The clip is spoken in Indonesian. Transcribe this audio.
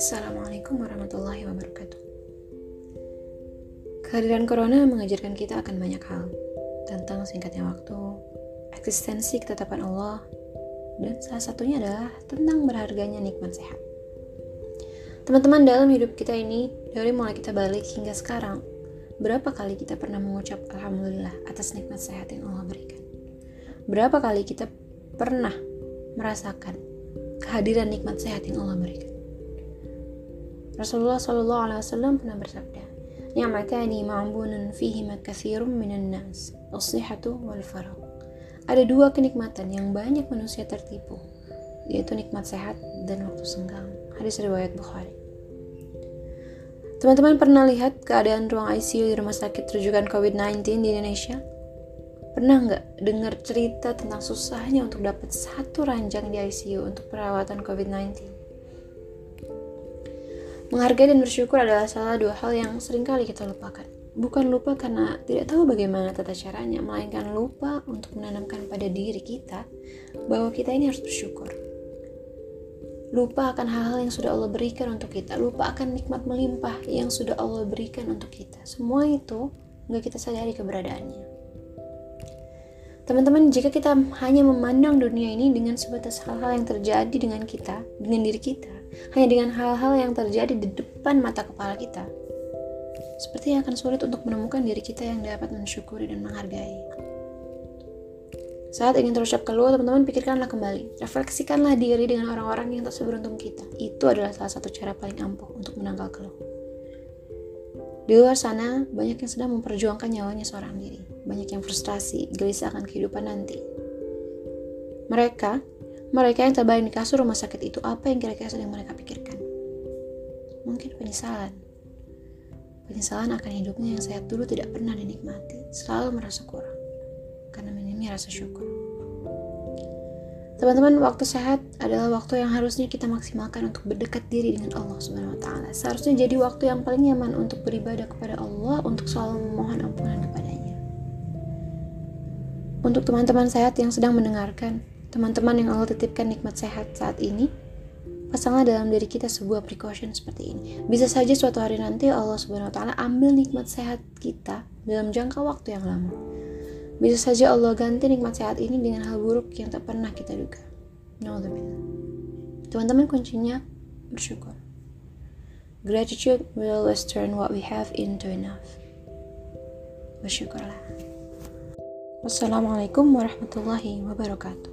Assalamualaikum warahmatullahi wabarakatuh. Kehadiran corona mengajarkan kita akan banyak hal tentang singkatnya waktu, eksistensi ketetapan Allah, dan salah satunya adalah tentang berharganya nikmat sehat. Teman-teman dalam hidup kita ini, dari mulai kita balik hingga sekarang, berapa kali kita pernah mengucap Alhamdulillah atas nikmat sehat yang Allah berikan? Berapa kali kita pernah merasakan kehadiran nikmat sehat yang Allah berikan? Rasulullah Shallallahu Alaihi Wasallam pernah bersabda, "Ni'matani ma'bunun fihi katsirun minan nas, as-sihhatu wal faragh." Ada dua kenikmatan yang banyak manusia tertipu, yaitu nikmat sehat dan waktu senggang. Hadis riwayat Bukhari. Teman-teman pernah lihat keadaan ruang ICU di rumah sakit rujukan COVID-19 di Indonesia? Pernah nggak dengar cerita tentang susahnya untuk dapat satu ranjang di ICU untuk perawatan COVID-19? Menghargai dan bersyukur adalah salah dua hal yang sering kali kita lupakan. Bukan lupa karena tidak tahu bagaimana tata caranya, melainkan lupa untuk menanamkan pada diri kita bahwa kita ini harus bersyukur. Lupa akan hal-hal yang sudah Allah berikan untuk kita, lupa akan nikmat melimpah yang sudah Allah berikan untuk kita. Semua itu nggak kita sadari keberadaannya. Teman-teman, jika kita hanya memandang dunia ini dengan sebatas hal-hal yang terjadi dengan kita, dengan diri kita, hanya dengan hal-hal yang terjadi di depan mata kepala kita. Sepertinya akan sulit untuk menemukan diri kita yang dapat mensyukuri dan menghargai. Saat ingin terucap keluar, teman-teman pikirkanlah kembali. Refleksikanlah diri dengan orang-orang yang tak seberuntung kita. Itu adalah salah satu cara paling ampuh untuk menangkal keluh. Di luar sana, banyak yang sedang memperjuangkan nyawanya seorang diri. Banyak yang frustrasi, gelisah akan kehidupan nanti. Mereka mereka yang terbaring di kasur rumah sakit itu apa yang kira-kira sedang mereka pikirkan? Mungkin penyesalan. Penyesalan akan hidupnya yang sehat dulu tidak pernah dinikmati, selalu merasa kurang. Karena minimnya rasa syukur. Teman-teman, waktu sehat adalah waktu yang harusnya kita maksimalkan untuk berdekat diri dengan Allah Subhanahu wa taala. Seharusnya jadi waktu yang paling nyaman untuk beribadah kepada Allah, untuk selalu memohon ampunan kepadanya. Untuk teman-teman sehat yang sedang mendengarkan, Teman-teman yang Allah titipkan nikmat sehat saat ini, pasanglah dalam diri kita sebuah precaution seperti ini. Bisa saja suatu hari nanti Allah Subhanahu wa taala ambil nikmat sehat kita dalam jangka waktu yang lama. Bisa saja Allah ganti nikmat sehat ini dengan hal buruk yang tak pernah kita duga. Teman-teman kuncinya bersyukur. Gratitude will always turn what we have into enough. Bersyukurlah. Wassalamualaikum warahmatullahi wabarakatuh.